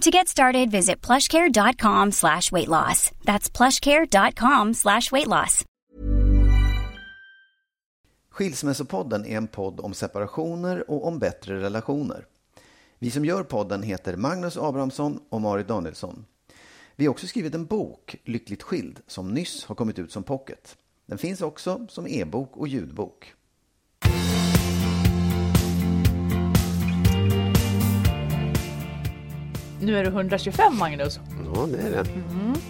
To get started, visit plushcare.com slash weight loss. That's plushcare.com slash weight loss. Skilsmässopodden är en podd om separationer och om bättre relationer. Vi som gör podden heter Magnus Abrahamsson och Marit Danielsson. Vi har också skrivit en bok, Lyckligt skild, som nyss har kommit ut som pocket. Den finns också som e-bok och ljudbok. Nu är du 125 Magnus. Ja, det är det.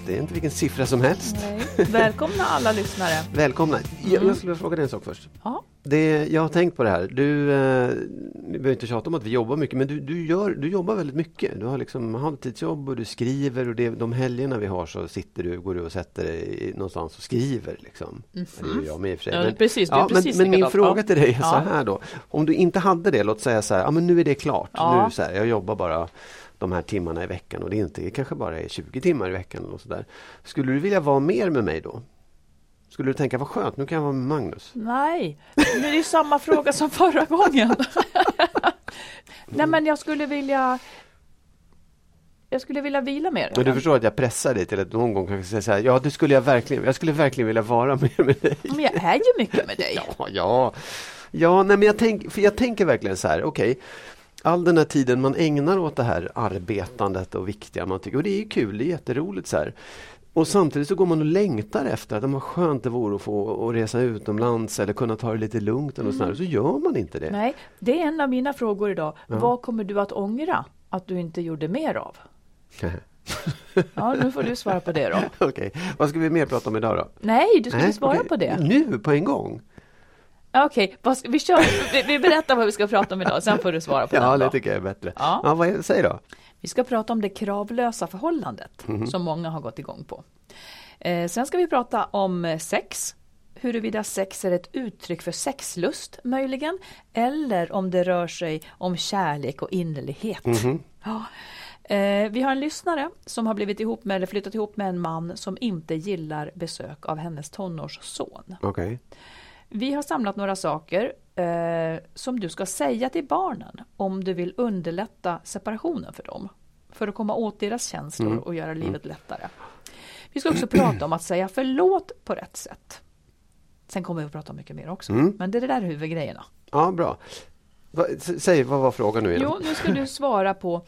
Det är inte vilken siffra som helst. Nej. Välkomna alla lyssnare. Välkomna. Jag, jag skulle vilja fråga dig en sak först. Ja. Det, jag har tänkt på det här. Du, eh, vi behöver inte tjata om att vi jobbar mycket, men du, du, gör, du jobbar väldigt mycket. Du har liksom halvtidsjobb och du skriver och det, de helgerna vi har så sitter du, går du och sätter dig någonstans och skriver. Liksom. Det är ju jag med i och för sig. Ja, Men- precis, ja, men, men min likadan. fråga till dig är så Ja. här då. Om du inte hade det, låt säga så här, ja men nu är det klart. Nu, så här, jag jobbar bara de här timmarna i veckan och det inte, det kanske bara är 20 timmar i veckan. Eller så. Skulle du vilja vara mer med mig då? Skulle du tänka, vad skönt, nu kan jag vara med Magnus? Nej, nu är det ju samma fråga som förra gången. Nej men jag skulle vilja jag skulle vilja vila mer. Men du förstår att jag pressar dig till att någon gång kanske säga så här, ja det skulle jag verkligen, jag skulle verkligen vilja vara mer med dig. Men jag är ju mycket med dig. Ja, ja, ja nej, men jag, tänk, för jag tänker verkligen så här, okej, all den här tiden man ägnar åt det här arbetandet och viktiga man tycker, och det är ju kul, det är jätteroligt så här. Och samtidigt så går man och längtar efter att vad skönt det vore att få att resa utomlands eller kunna ta det lite lugnt eller sådär. så gör man inte det. Nej, det är en av mina frågor idag. Vad kommer du att ångra att du inte gjorde mer av? Ja, nu får du svara på det då. Okej, vad ska vi mer prata om idag då? Nej, du skulle Nej, svara okej. på det. Nu på en gång? Ja, Okej, ska- vi, kör, vi, vi berättar vad vi ska prata om idag, sen får du svara på Ja, den det då. tycker jag är bättre. Ja. Ja, vad säg då. Vi ska prata om det kravlösa förhållandet Mhm. som många har gått igång på. Eh, sen ska vi prata om eh, sex, huruvida sex är ett uttryck för sexlust möjligen, eller om det rör sig om kärlek och innerlighet. Mhm. Ja. Eh, vi har en lyssnare som har blivit ihop med, eller flyttat ihop med en man som inte gillar besök av hennes tonårsson. Okej. Vi har samlat några saker eh, som du ska säga till barnen om du vill underlätta separationen för dem. För att komma åt deras känslor och göra livet lättare. Vi ska också prata om att säga förlåt på rätt sätt. Sen kommer vi att prata mycket mer också. Men det är det där huvudgrejerna. Ja, bra. Va, säg, vad var frågan nu igen? Jo, nu ska du svara på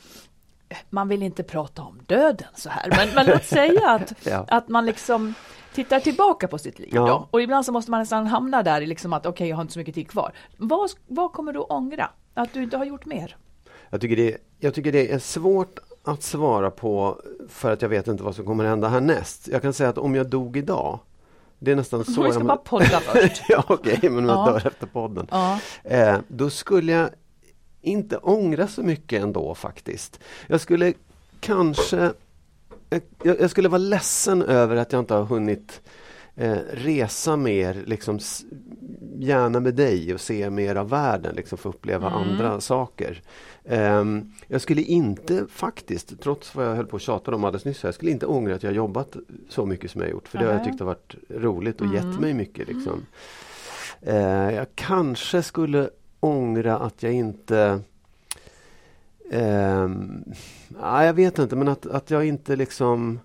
man vill inte prata om döden så här, men, men låt säga att, Ja. att man liksom tittar tillbaka på sitt liv. Ja. Då. Och ibland så måste man nästan hamna där i liksom att okej, jag har inte så mycket tid kvar. Vad, vad kommer du ångra? Att du inte har gjort mer? Jag tycker, det, jag tycker det är svårt att svara på för att jag vet inte vad som kommer hända härnäst. Jag kan säga att om jag dog idag, det är nästan så... Vi ska jag- bara podda först. ja, okej, men om jag Ja. dör efter podden. Ja. Eh, då skulle jag inte ångra så mycket ändå faktiskt. Jag skulle kanske jag, jag skulle vara ledsen över att jag inte har hunnit eh, resa mer, liksom gärna med dig och se mer av världen, liksom få uppleva Mm. andra saker. Ehm, jag skulle inte faktiskt, trots vad jag höll på att tjata om alldeles nyss, här, jag skulle inte ångra att jag jobbat så mycket som jag gjort. För det har jag tyckt har varit roligt och gett Mm. mig mycket. Liksom. Eh, jag kanske skulle ångra att jag inte ja, jag vet inte, men att, att jag inte liksom...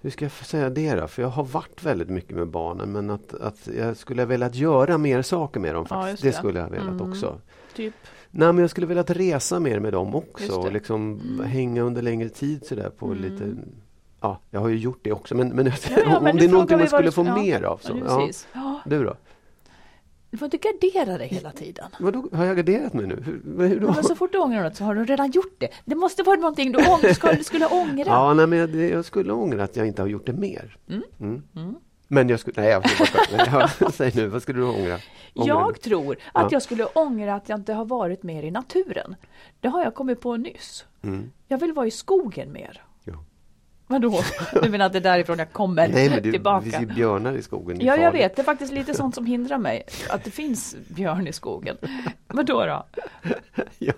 Hur ska jag säga det då? För jag har varit väldigt mycket med barnen men att, att jag skulle ha velat göra mer saker med dem. Ja, Faktiskt. just det. det. skulle jag ha velat Mm. också. Typ. Nej, men jag skulle velat resa mer med dem också. Och liksom hänga under längre tid sådär på Mm. lite... Ja, jag har ju gjort det också men, men, Ja, ja, om men det är någonting man skulle få ja. mer av. Så. Ja, Ja. Ja. Du då? Du får inte gardera dig hela tiden. Vadå, har jag garderat mig nu? Hur, hur? Ja, men så fort du ångrar något så har du redan gjort det. Det måste vara någonting du, ång- skulle, du skulle ångra. Ja, nej, men jag, jag skulle ångra att jag inte har gjort det mer. Mm. Mm. Mm. Men jag skulle... Nej, jag får bara skämta. ja, Säg nu, vad skulle du ångra? Ångra Jag tror att Ja. jag skulle ångra att jag inte har varit mer i naturen. Det har jag kommit på nyss. Mm. Jag vill vara i skogen mer. Vadå? Du menar att det är därifrån jag kommer Nej, men det, det tillbaka? finns ju björnar i skogen. Det Ja, jag vet. Det är faktiskt lite sånt som hindrar mig. Att det finns björn i skogen. Vadå då? Ja,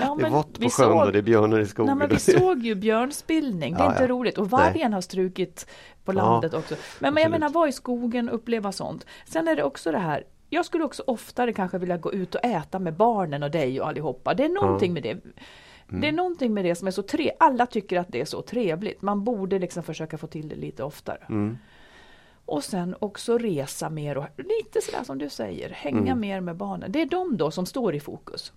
Ja, det är vått på vi sjön såg- och det är björnar i skogen. Nej, men vi såg ju björnspillning. Det är Ja, inte ja. roligt. Och vargen har strukit på landet också. Men, men jag menar, vara i skogen, uppleva sånt. Sen är det också det här. Jag skulle också oftare kanske vilja gå ut och äta med barnen och dig och allihopa. Det är någonting med det. Mm. Det är någonting med det som är så trevligt. Alla tycker att det är så trevligt. Man borde liksom försöka få till det lite oftare. Mm. Och sen också resa mer och lite sådär som du säger, hänga Mm. mer med barnen. Det är de då som står i fokus.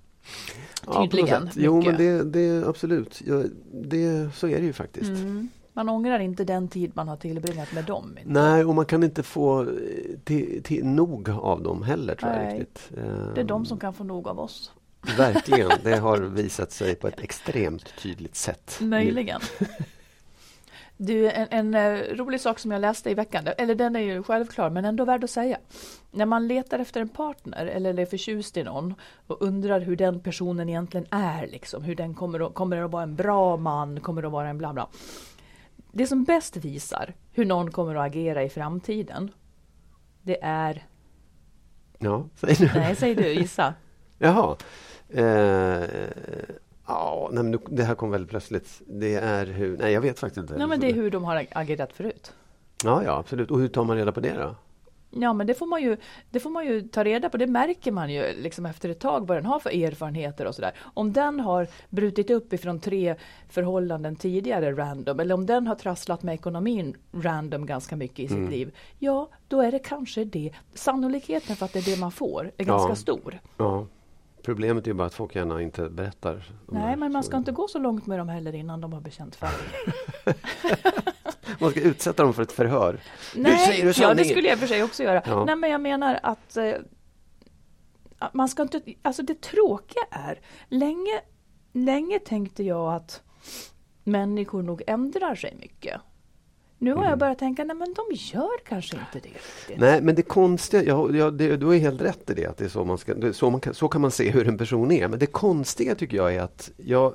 Ja, Tydligen. sätt. Jo, men det, det absolut. Ja, det, så är det ju faktiskt. Mm. Man ångrar inte den tid man har tillbringat med dem. Inte. Nej, och man kan inte få eh, till, till nog av dem heller tror jag Nej. riktigt. Det är de som kan få nog av oss. Verkligen, det har visat sig på ett extremt tydligt sätt. Möjligen. Du, en, en eh, rolig sak som jag läste i veckan, eller den är ju självklar men ändå värd att säga. När man letar efter en partner eller är förtjust i någon och undrar hur den personen egentligen är, liksom, hur den kommer att, kommer att vara en bra man, kommer att vara en bla bla. Det som bäst visar hur någon kommer att agera i framtiden, det är, Ja, säg nu. nej säg du, gissa. Jaha. Eh, ja, nej, men det här kom väldigt plötsligt. Det är hur... Nej, jag vet faktiskt inte. Nej men det är hur de har agerat förut. Ja, ja, absolut. Och hur tar man reda på det då? Ja men det får man ju, det får man ju ta reda på, det märker man ju liksom efter ett tag vad den har för erfarenheter och sådär. Om den har brutit upp ifrån tre förhållanden tidigare random eller om den har trasslat med ekonomin random ganska mycket i sitt Mm. liv. Ja, då är det kanske det. Sannolikheten för att det är det man får är ganska Ja. stor. Ja. Problemet är ju bara att folk gärna inte berättar. Nej men man ska inte gå så långt med dem heller innan de har bekänt färg. Man ska utsätta dem för ett förhör. Nej, säger du ja det skulle jag för sig också göra. Ja. Nej men jag menar att eh, man ska inte, alltså det tråkiga är, länge, länge tänkte jag att människor nog ändrar sig mycket. Nu har Mm. jag börjat tänka, nej men de gör kanske inte det riktigt. Nej, men det konstiga, ja, ja, det, du har helt rätt i det, att det är så man ska, det så, man kan, så kan man se hur en person är. Men det konstiga tycker jag är att jag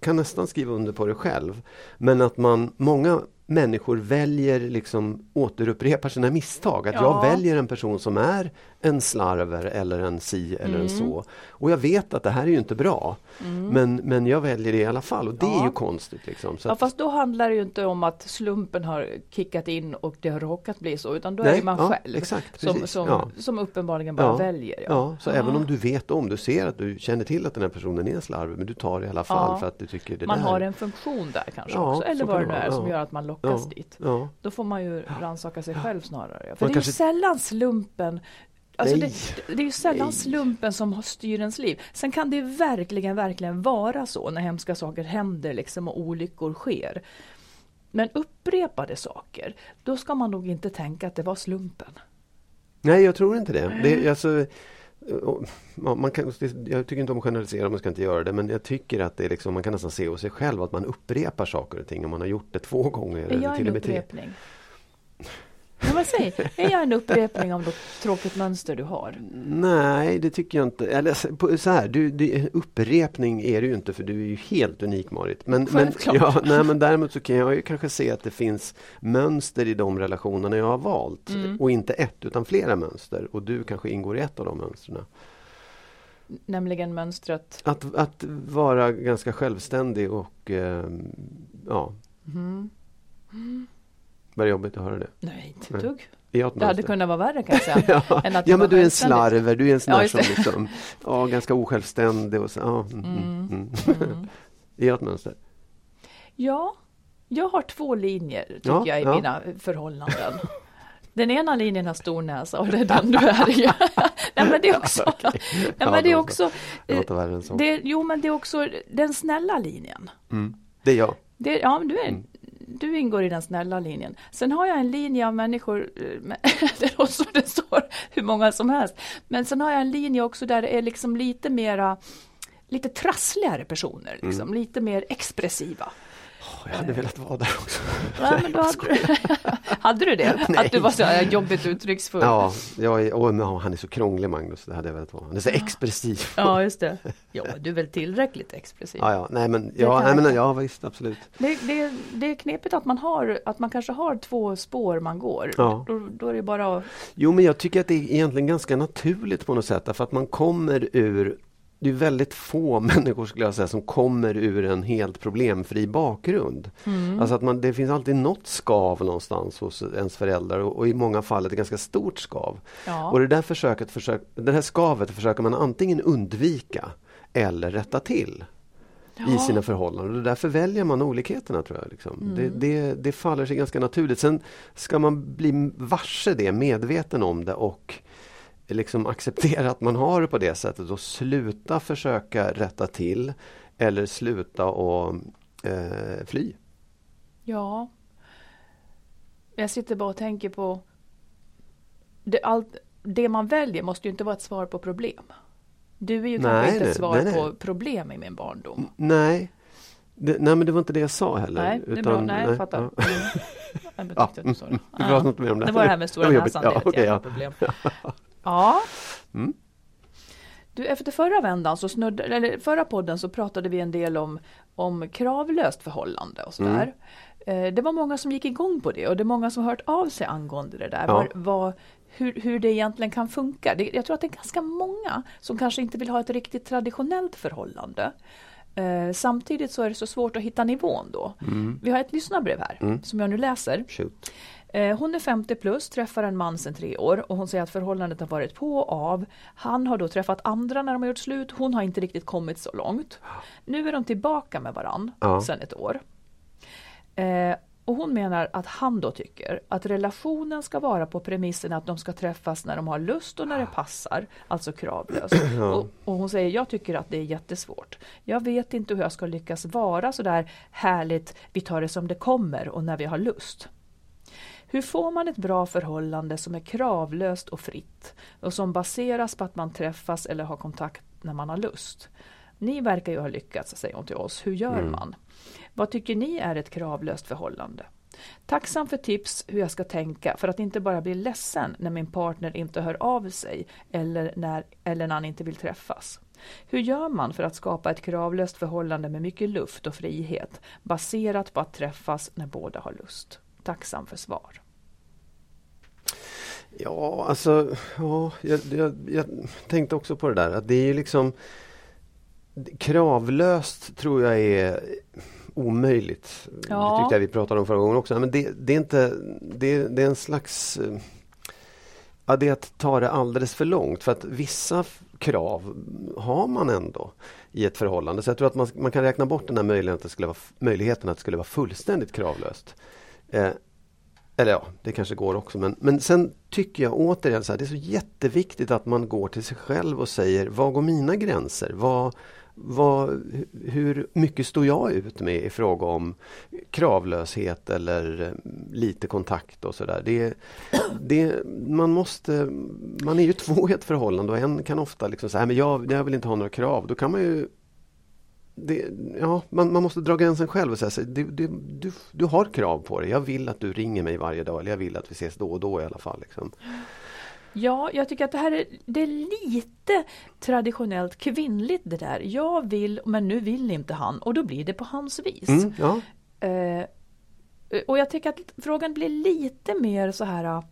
kan nästan skriva under på det själv. Men att man, många människor väljer liksom återupprepar sina misstag. Att Ja. jag väljer en person som är en slarver eller en si eller en Mm. så. Och jag vet att det här är ju inte bra. Men, men jag väljer det i alla fall och det är Ja. ju konstigt. Liksom. Så Ja fast då handlar det ju inte om att slumpen har kickat in och det har råkat bli så utan då är Nej, det man ja, själv exakt, som, precis. som, som uppenbarligen bara väljer. Ja, så även om du vet om, du ser att du känner till att den här personen är slarvig men du tar det i alla fall för att du tycker det man där. har en funktion där kanske också, eller vad det nu är som gör att man lockas ja, dit. Ja. Då får man ju rannsaka sig själv snarare. För Man det är ju kanske- sällan slumpen Alltså det, det är ju sällan Nej. slumpen som har styr ens liv. Sen kan det verkligen, verkligen vara så när hemska saker händer liksom och olyckor sker. Men upprepade saker, då ska man nog inte tänka att det var slumpen. Nej, jag tror inte det. det alltså, man kan, jag tycker inte om att generalisera, man ska inte göra det, men jag tycker att det är liksom, man kan nästan se hos sig själv att man upprepar saker och ting om man har gjort det två gånger. Är eller jag till en med tre. Ja, men säg, är jag en upprepning av något tråkigt mönster du har? Nej, det tycker jag inte. Eller så- här, du, du, upprepning är det ju inte för du är ju helt unik Marit. Men, men, ja, nej, men däremot så kan jag ju kanske se att det finns mönster i de relationerna jag har valt. Mm. Och inte ett utan flera mönster. Och du kanske ingår i ett av de mönstren. Nämligen mönstret. Att, att vara ganska självständig och eh, ja, Mm. Var det jobbigt att höra det? Nej, inte ett dugg. Ett Det hade kunnat vara värre kan jag säga. ja, ja men du är en slarver, du är en sån där som det. liksom, ja, ganska osjälvständig och så, ja, mm, mm, mm. Är jag ett mönster? Ja, jag har två linjer tycker Ja, jag i ja. mina förhållanden. Den ena linjen har stor näsa och det är den du är i. Nej, men det är också, Nej, Ja, men det är också Det det, jo, men det är också den snälla linjen. Mm. Det är jag. Det, ja, men du, är, Mm. Du ingår i den snälla linjen. Sen har jag en linje av människor, eh, låter som det står hur många som helst. Men sen har jag en linje också där det är liksom lite mera lite trassligare personer, liksom, Mm. lite mer expressiva. Jag hade velat vara där också. Ja, men då hade, hade du det? Nej. Att du var så jobbigt uttrycksfull? Ja, jag är, ja, han är så krånglig Magnus, det hade jag velat vara. Han är så expressiv. Ja, just det. Ja, du är väl tillräckligt expressiv. Ja, ja, nej men, ja, nej, men ja visst, absolut. Det, det, det är knepigt att man, har, att man kanske har två spår man går. Ja. Då, då är det bara att Jo, men jag tycker att det är egentligen ganska naturligt på något sätt, därför att man kommer ur det är väldigt få människor skulle jag säga som kommer ur en helt problemfri bakgrund. Mm. Alltså att man, det finns alltid något skav någonstans hos ens föräldrar och, och i många fall ett ganska stort skav. Ja. Och det där försöket, försök, det här skavet försöker man antingen undvika eller rätta till i sina förhållanden. Och därför väljer man olikheterna tror jag. Liksom. Det, det, det faller sig ganska naturligt. Sen ska man bli varse det, medveten om det och liksom acceptera att man har det på det sättet och sluta försöka rätta till eller sluta och eh, fly. Ja. Jag sitter bara och tänker på det, allt, det man väljer måste ju inte vara ett svar på problem. Du är ju Nej, kanske inte nej, ett svar nej, nej. på problem i min barndom. Nej, det, nej men det var inte det jag sa heller. Nej, det är bra. Nej, jag fattar. Mm. Jag sa det. Du pratar inte mer om det. Det var det här med stora Det näsan, Ja, det är ett okej, jävla ja. problem. Ja. Mm. Du, efter förra vändan, så snudd, eller förra podden så pratade vi en del om, om kravlöst förhållande och sådär. Mm. Eh, Det var många som gick igång på det och det är många som hört av sig angående det där. Ja. Var, vad- hur, hur det egentligen kan funka. Det, jag tror att det är ganska många som kanske inte vill ha ett riktigt traditionellt förhållande. Eh, samtidigt så är det så svårt att hitta nivån då. Vi har ett lyssnarbrev här som jag nu läser. Shoot. Eh, Hon är 50 plus, träffar en man sedan tre år och hon säger att förhållandet har varit på och av. Han har då träffat andra när de har gjort slut. Hon har inte riktigt kommit så långt. Nu är de tillbaka med varann Ja. sedan ett år. Eh, och hon menar att han då tycker att relationen ska vara på premissen att de ska träffas när de har lust och när det passar, alltså kravlöst. Och, och hon säger, jag tycker att det är jättesvårt. Jag vet inte hur jag ska lyckas vara så där härligt, vi tar det som det kommer och när vi har lust. Hur får man ett bra förhållande som är kravlöst och fritt och som baseras på att man träffas eller har kontakt när man har lust? Ni verkar ju ha lyckats, säger hon till oss. Hur gör man? Vad tycker ni är ett kravlöst förhållande? Tacksam för tips hur jag ska tänka för att inte bara bli ledsen när min partner inte hör av sig eller när, eller när han inte vill träffas. Hur gör man för att skapa ett kravlöst förhållande med mycket luft och frihet baserat på att träffas när båda har lust? Tacksam för svar. Ja, alltså, ja, jag, jag, jag tänkte också på det där att det är liksom kravlöst tror jag är omöjligt. Ja. Det tyckte jag vi pratade om förra gången också. Men det, det är inte, det, det är en slags Ja, det är att ta det alldeles för långt för att vissa krav har man ändå i ett förhållande. Så jag tror att man, man kan räkna bort den här möjligheten att det skulle vara, möjligheten att det skulle vara fullständigt kravlöst. Eh, eller ja, det kanske går också. Men, men sen tycker jag återigen så här, det är så jätteviktigt att man går till sig själv och säger, vad går mina gränser? Vad, vad, hur mycket står jag ut med i fråga om kravlöshet eller eh, lite kontakt och sådär. Det, det, man måste, man är ju två i ett förhållande och en kan ofta liksom säga, men jag, jag vill inte ha några krav. Då kan man ju det, ja, man, man måste dra gränsen själv och säga så, du, du, du, du har krav på dig. Jag vill att du ringer mig varje dag eller jag vill att vi ses då och då i alla fall. Liksom. Ja, jag tycker att det här är, det är lite traditionellt kvinnligt det där. Jag vill, men nu vill inte han och då blir det på hans vis. Mm, ja. Eh, och jag tycker att frågan blir lite mer så här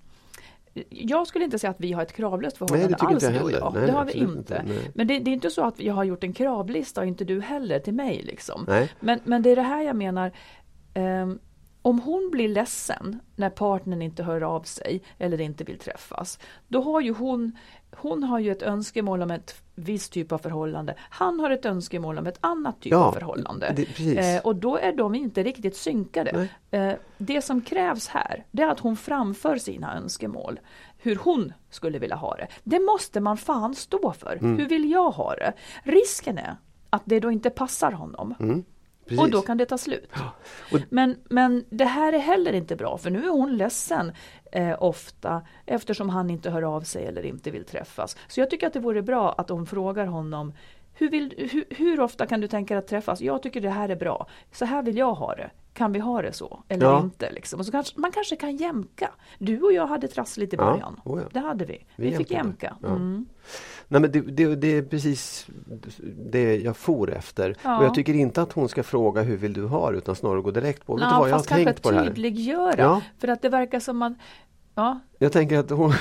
jag skulle inte säga att vi har ett kravlöst förhållande Nej, alls inte heller. jag. Nej, det har vi inte. Nej. Men det, det är inte så att jag har gjort en kravlista och inte du heller till mig. Liksom. Nej. Men, men det är det här jag menar. ehm, om hon blir ledsen när partnern inte hör av sig eller inte vill träffas. Då har ju hon, hon har ju ett önskemål om ett visst typ av förhållande. Han har ett önskemål om ett annat typ Ja, av förhållande. det-. Eh, och då är de inte riktigt synkade. Eh, det som krävs här, det är att hon framför sina önskemål. Hur hon skulle vilja ha det. Det måste man fan stå för. Mm. Hur vill jag ha det? Risken är att det då inte passar honom. Mm, precis. Och då kan det ta slut. Och- Men, men det här är heller inte bra för nu är hon ledsen eh, ofta eftersom han inte hör av sig eller inte vill träffas. Så jag tycker att det vore bra att hon frågar honom hur, vill, hur, hur ofta kan du tänka dig att träffas? Jag tycker det här är bra. Så här vill jag ha det. Kan vi ha det så? Eller Ja. inte? Liksom. Och så kanske, man kanske kan jämka. Du och jag hade trassligt i Ja, början. oh ja. Det hade vi. Vi, Vi fick jämka. Ja. Mm. Nej, men det, det, det är precis det jag for efter. Ja. Och jag tycker inte att hon ska fråga hur vill du ha det utan snarare gå direkt på, vet du Ja, vad jag har tänkt på det här. tydliggöra. Ja. För att det verkar som man Ja, Jag tänker att hon,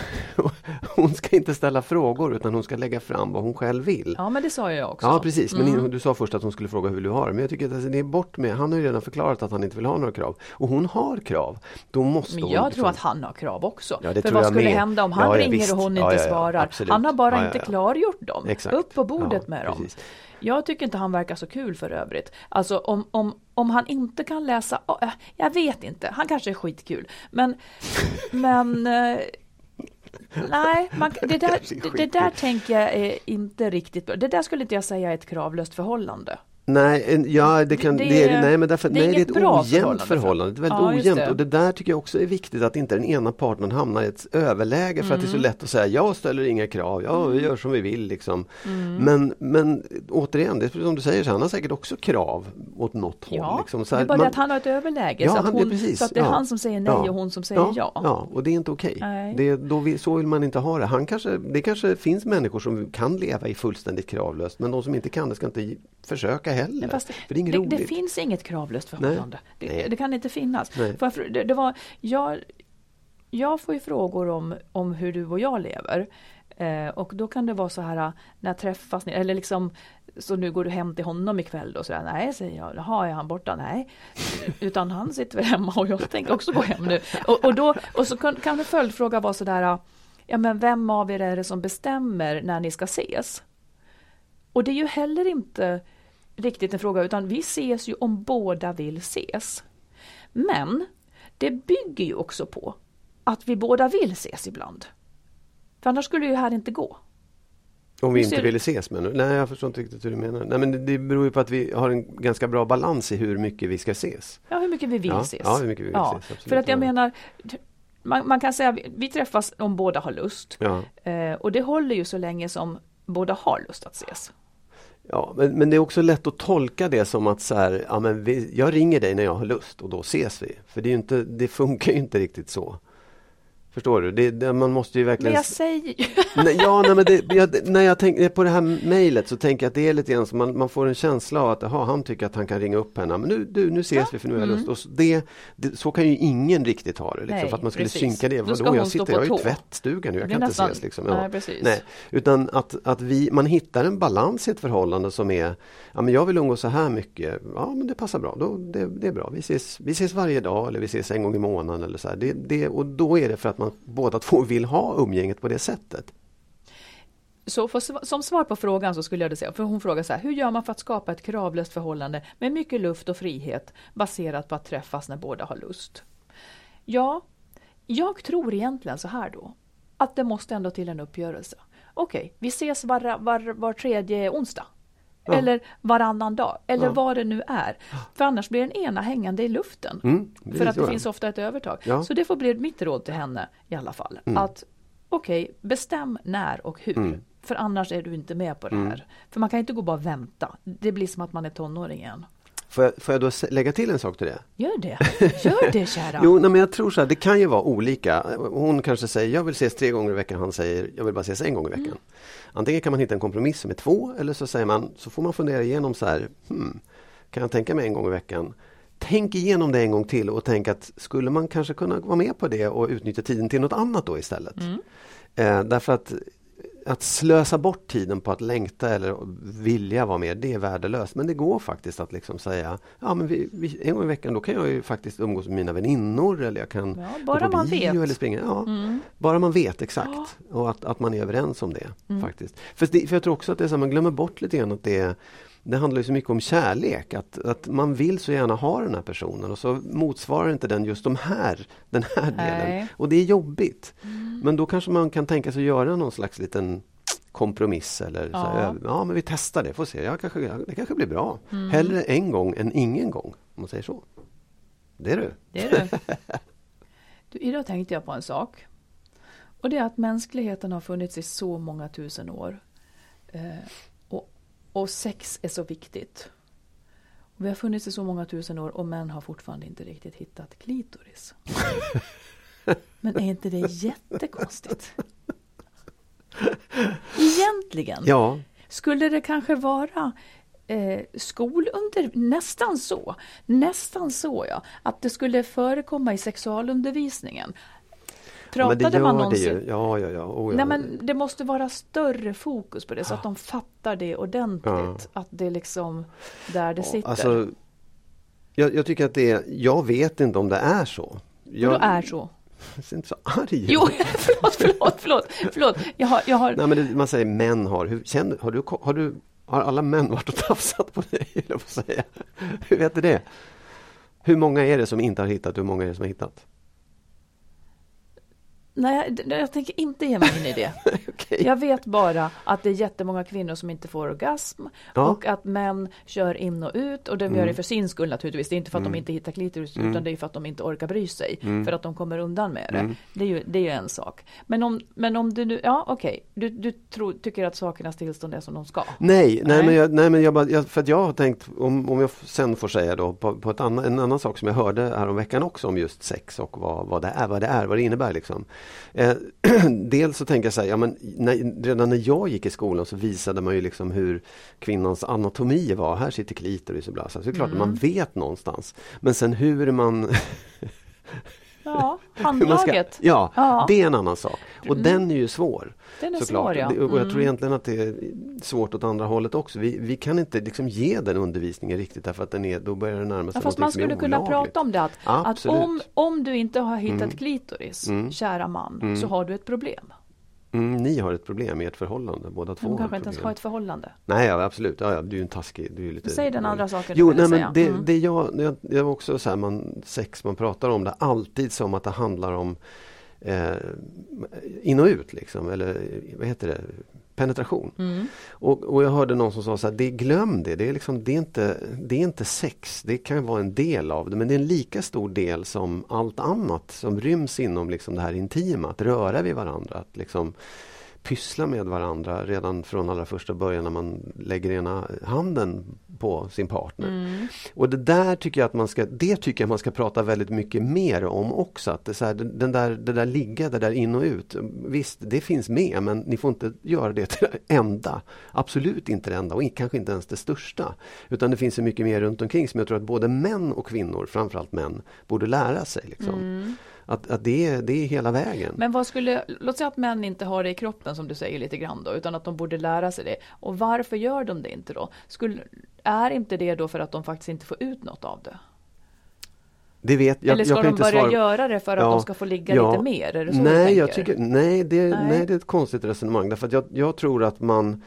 hon ska inte ställa frågor utan hon ska lägga fram vad hon själv vill. ja men det sa jag också. Ja precis, men Mm. du sa först att hon skulle fråga hur vill du ha det. Men jag tycker att alltså, det är bort med, han har ju redan förklarat att han inte vill ha några krav. Och hon har krav. Då måste Men hon jag liksom- tror att han har krav också. Ja, det För tror vad jag skulle med. hända om han Ja, ringer visst. och hon inte ja, svarar? Han har bara inte klargjort dem. Exakt. Upp på bordet med dem. precis. Jag tycker inte han verkar så kul för övrigt. Alltså om, om, om han inte kan läsa, oh, jag vet inte, han kanske är skitkul. Men, men eh, Nej, man, det, där, det, det där tänker jag är inte riktigt bra. Det där skulle inte jag säga är ett kravlöst förhållande. Nej, ja, det, kan, Det- det, är, nej, men därför, det är nej, det är ett ojämnt förhållande förhållande. Det är väldigt Ja, ojämnt det. och det där tycker jag också är viktigt att inte den ena partnern hamnar i ett överläge för att det är så Mm. lätt att säga jag ställer inga krav, ja vi gör som vi vill liksom. Mm. Men, men återigen, det är som du säger, så han har säkert också krav åt något håll. Ja, Liksom. Så det här, är bara man- det att han har ett överläge. Ja, så, att han- det hon, precis, så att det är ja. han som säger nej och hon som säger ja. Ja, och det är inte okej. Det, då vi, så vill man inte ha det. Han kanske, det kanske finns människor som kan leva i fullständigt kravlöst men de som inte kan det ska inte försöka heller. Fast För det är inget det, roligt. det finns inget kravlöst förhållande. Nej. Det, det kan inte finnas. För, det, det var, jag, jag får ju frågor om, om hur du och jag lever. Eh, och då kan det vara så här när träffas ni, eller liksom så nu går du hem till honom ikväll då? Så där, nej, säger jag. Jaha, är han borta? Nej. Utan han sitter väl hemma och jag tänker också gå hem nu. Och, och, då, och så kan, kan en följdfråga vara sådär, ja men vem av er är det som bestämmer när ni ska ses? Och det är ju heller inte riktigt en fråga utan vi ses ju om båda vill ses. Men det bygger ju också på att vi båda vill ses ibland. För annars skulle ju här inte gå. Om vi inte ville ses nu? Nej, jag förstår inte riktigt hur du menar. Nej, men det, beror ju på att vi har en ganska bra balans i hur mycket vi ska ses. Ja, hur mycket vi vill Ja, ses. ja, hur mycket vi vill ses, absolut, För att jag ja. menar, man, man kan säga vi, vi träffas om båda har lust. Ja. Eh, och det håller ju så länge som båda har lust att ses. Ja, men, men det är också lätt att tolka det som att så här, ja, men vi, jag ringer dig när jag har lust och då ses vi. För det, är ju inte, det funkar ju inte riktigt så. Förstår du? Det, det, man måste ju Men verkligen... jag säger ju... Nej, ja, nej, men det, jag, när jag tänker på det här mejlet så tänker jag att det är lite grann som man, man får en känsla av att aha, han tycker att han kan ringa upp henne. Men nu, du, nu ses vi för nu har jag lust. Och så, det, så kan ju ingen riktigt ha det. Liksom, Nej, för att man skulle precis. synka det. Vadå, jag sitter, jag är tå. i tvättstugan nu, jag kan är inte nästan- ses. Liksom. Nej, precis. Nej, utan att, att vi, man hittar en balans i ett förhållande som är, ja men jag vill umgås så här mycket, ja men det passar bra, då, det, det är bra. Vi ses, vi ses varje dag eller vi ses en gång i månaden eller så här. Det, det, och då är det för att man båda två vill ha umgänget på det sättet. Så för, som svar på frågan så skulle jag säga, för hon frågar så här, hur gör man för att skapa ett kravlöst förhållande med mycket luft och frihet baserat på att träffas när båda har lust? Ja, jag tror egentligen så här då, att det måste ändå till en uppgörelse. Okej, vi ses var, var, var tredje onsdag. Ja. Eller varannan dag, eller Ja. vad det nu är. För annars blir den ena hängande i luften. Mm, För att det finns ofta ett övertag. Ja. Så det får bli mitt råd till henne i alla fall. Mm. Att okej, bestäm när och hur. Mm. För annars är du inte med på det här. För man kan inte gå bara vänta. Det blir som att man är tonåring igen. Får jag, får jag då lägga till en sak till det? Gör det, gör det kära. Jo, nej, men jag tror så här, det kan ju vara olika. Hon kanske säger jag vill ses tre gånger i veckan, han säger jag vill bara ses en gång i veckan. Mm. Antingen kan man hitta en kompromiss med två eller så säger man, så får man fundera igenom så här, hmm, kan jag tänka mig en gång i veckan? Tänk igenom det en gång till och tänk att skulle man kanske kunna vara med på det och utnyttja tiden till något annat då istället. Mm. Eh, därför att att slösa bort tiden på att längta eller vilja vara med, det är värdelöst. Men det går faktiskt att liksom säga, ja men vi, vi, en gång i veckan då kan jag ju faktiskt umgås med mina väninnor eller jag kan Ja, bara man vet. eller springa. Ja, Mm. Bara man vet exakt och att, att man är överens om det. faktiskt. För, det, för jag tror också att det är så, man glömmer bort lite grann att det är det handlar ju så mycket om kärlek, att, att man vill så gärna ha den här personen och så motsvarar inte den just de här, den här delen. Nej. Och det är jobbigt. Men då kanske man kan tänka sig att göra någon slags liten kompromiss eller så här, Ja. ja men vi testar det, får se, ja, kanske, det kanske blir bra. Mm. Hellre en gång än ingen gång, om man säger så. Det är du. Det är du. du. Idag tänkte jag på en sak. Och det är att mänskligheten har funnits i så många tusen år. Eh, och, sex är så viktigt. Och vi har funnits i så många tusen år och män har fortfarande inte riktigt hittat klitoris. Men är inte det jättekonstigt? Egentligen. Ja, Skulle det kanske vara eh, skolunder... Nästan så. Nästan så ja. Att det skulle förekomma i sexualundervisningen. Men det Pratade gör man det någonsin... ju. Ja, ja, ja. Oh, ja. Nej men det måste vara större fokus på det så att de fattar det ordentligt. Att det är liksom där det sitter. Alltså, jag, jag tycker att det är, jag vet inte om det är så. Jag, då är så. Jag inte så arg. Jo, förlåt, förlåt, förlåt. förlåt. Jag har, jag har... Nej, men det, man säger män har. Hur, känner, har, du, har, du, har alla män varit och tafsat på dig? Jag säga. Hur vet du det? Hur många är det som inte har hittat? Hur många är det som har hittat? Nej, jag, tänker inte ge mig in i det. Okej. Jag vet bara att det är jättemånga kvinnor som inte får orgasm Ja. och att män kör in och ut och de gör det för sin skull naturligtvis. Det är inte för att de inte hittar klitoris utan det är för att de inte orkar bry sig för att de kommer undan med det. Det, är ju, det är ju en sak. Men om, men om du nu, ja okej, du, du tror, tycker att sakernas tillstånd är som de ska. Nej, nej, Nej. men, jag, nej men jag, bara, jag, för att jag har tänkt, om, om jag sen får säga då, på, på ett annan, en annan sak som jag hörde häromveckan också om just sex och vad, vad det är, vad det är, vad det innebär liksom. Eh, dels så tänker jag så här, ja men när, redan när jag gick i skolan så visade man ju liksom hur kvinnans anatomi var. Här sitter klitoris och bla, så det är klart att man vet någonstans. Men sen hur man Ja, handlaget. Ska, ja, Ja. det är en annan sak. Och den är ju svår. Den är såklart. svår ja. Det- Och jag tror Mm. egentligen att det är svårt åt andra hållet också. Vi, vi kan inte liksom ge den undervisningen riktigt därför att den är, då börjar det närma sig Ja, fast man skulle kunna olagligt. prata om det att, att om, om du inte har hittat klitoris, Mm. kära man, så har du ett problem. Mm, ni har ett problem i ert förhållande, båda två har kanske inte ens har ett förhållande. Nej, ja, absolut. Ja, ja, du är en taskig. Du är lite... Säg den andra saken du Jo, ville nej, men säga. det, Mm. det jag, jag, jag också så här, man, sex, man pratar om det alltid som att det handlar om eh, in och ut liksom, eller vad heter det? Penetration. Mm. Och, och jag hörde någon som sa så här, det, glöm det, det är, liksom, det, är inte, det är inte sex, det kan vara en del av det men det är en lika stor del som allt annat som ryms inom liksom det här intima, att röra vid varandra, att liksom pyssla med varandra redan från allra första början när man lägger ena handen på sin partner. Mm. Och det där tycker jag att man ska, det tycker jag man ska prata väldigt mycket mer om också. Att det, så här, den där, det där ligga, det där in och ut. Visst, det finns med men ni får inte göra det till det enda. Absolut inte det enda och kanske inte ens det största. Utan det finns så mycket mer runt omkring som jag tror att både män och kvinnor, framförallt män, borde lära sig. Liksom. Att, att det, är, det är hela vägen. Men vad skulle, låt säga att män inte har det i kroppen som du säger lite grann då, utan att de borde lära sig det. Och varför gör de det inte då? Skulle, är inte det då för att de faktiskt inte får ut något av det? Det vet, jag, Eller ska jag de börja svara. göra det för att Ja, de ska få ligga ja. lite mer? Nej, jag tycker, nej, det, Nej. nej. det är ett konstigt resonemang. Därför att jag, jag tror att man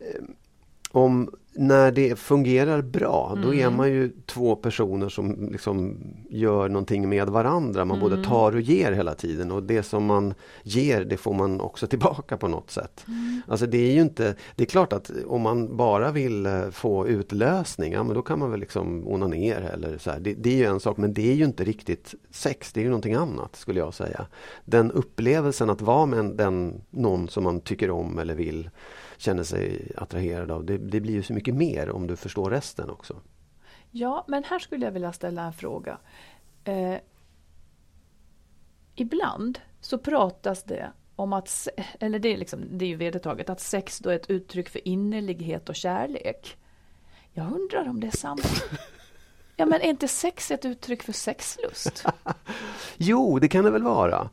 eh, om när det fungerar bra, då är Mm. man ju två personer som liksom gör någonting med varandra. Man Mm. både tar och ger hela tiden och det som man ger det får man också tillbaka på något sätt. Mm. Alltså det är ju inte, det är klart att om man bara vill eh, få utlösning, ja men då kan man väl liksom onanera eller så. Det, det är ju en sak men det är ju inte riktigt sex, det är ju någonting annat skulle jag säga. Den upplevelsen att vara med en, den, någon som man tycker om eller vill känner sig attraherad av, det, det blir ju så mycket mer om du förstår resten också. Ja, men här skulle jag vilja ställa en fråga. Eh, ibland så pratas det om att, eller det är, liksom, det är ju vedertaget, att sex då är ett uttryck för innerlighet och kärlek. Jag undrar om det är sant. Ja, men är inte sex ett uttryck för sexlust? Jo, det kan det väl vara.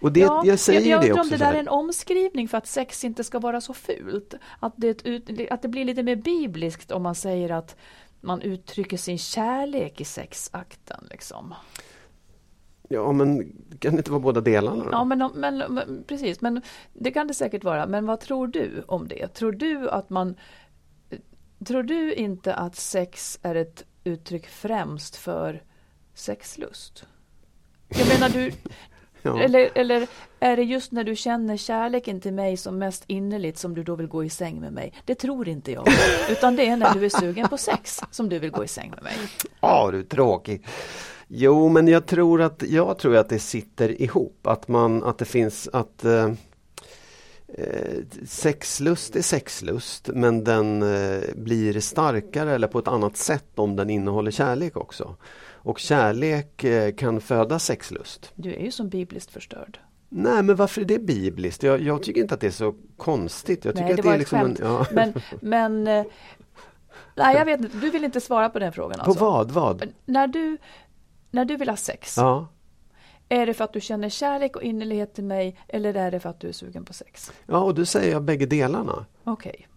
Och det, ja, jag säger jag, jag det undrar också. om det där är en omskrivning för att sex inte ska vara så fult. Att det, att det blir lite mer bibliskt om man säger att man uttrycker sin kärlek i sexakten. Liksom. Ja, men kan det inte vara båda delarna? Ja, men, men, men precis, men det kan det säkert vara. Men vad tror du om det? Tror du att man Tror du inte att sex är ett uttryck främst för sexlust? Jag menar du, Ja. eller, eller är det just när du känner kärleken till mig som mest innerligt som du då vill gå i säng med mig? Det tror inte jag. Utan det är när du är sugen på sex som du vill gå i säng med mig. Ja, du är tråkig. Jo, men jag tror att, jag tror att det sitter ihop. Att, man, att det finns att eh, eh, sexlust är sexlust men den eh, blir starkare eller på ett annat sätt om den innehåller kärlek också. Och kärlek eh, kan föda sexlust. Du är ju som bibliskt förstörd. Nej, men varför är det bibliskt? Jag, jag tycker inte att det är så konstigt. Jag tycker Nej, att det det var är ett liksom skämt. en, ja. Men, men eh, nej, jag vet inte. Du vill inte svara på den frågan På alltså? vad? vad? När du, när du vill ha sex, Ja. är det för att du känner kärlek och innerlighet till mig eller är det för att du är sugen på sex? ja, och då säger jag bägge delarna. Okej.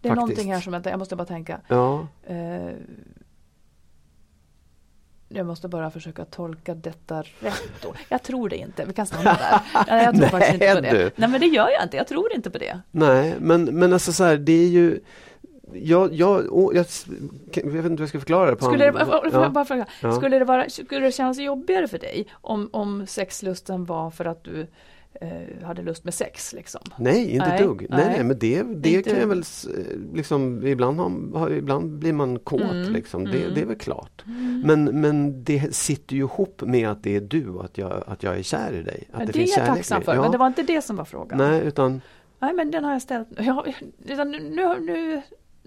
Det är Faktiskt. någonting här som jag, jag måste bara tänka. Ja. Eh, jag måste bara försöka tolka detta rätt då. Jag tror det inte. Vi kan stanna där. Nej, jag tror Nej, faktiskt inte på det. du. Nej men det gör jag inte. Jag tror inte på det. Nej, men, men alltså så här, det är ju jag, jag, jag, jag vet inte hur jag ska förklara det. På Skulle det, ja. bara fråga, Ja. skulle, det vara, skulle det kännas jobbigare för dig om, om sexlusten var för att du hade lust med sex? Liksom? Nej, inte Nej, ett dugg. Nej, nej. men det, det Inte- kan jag väl liksom, ibland, har, ibland blir man kåt Mm, liksom. Det, mm. det är väl klart. Men, men det sitter ju ihop med att det är du och att jag, att jag är kär i dig. Att Ja, det, det finns är jag tacksam för, ja. men det var inte det som var frågan. Nej, utan Nej, men den har jag ställt. Ja, nu, nu,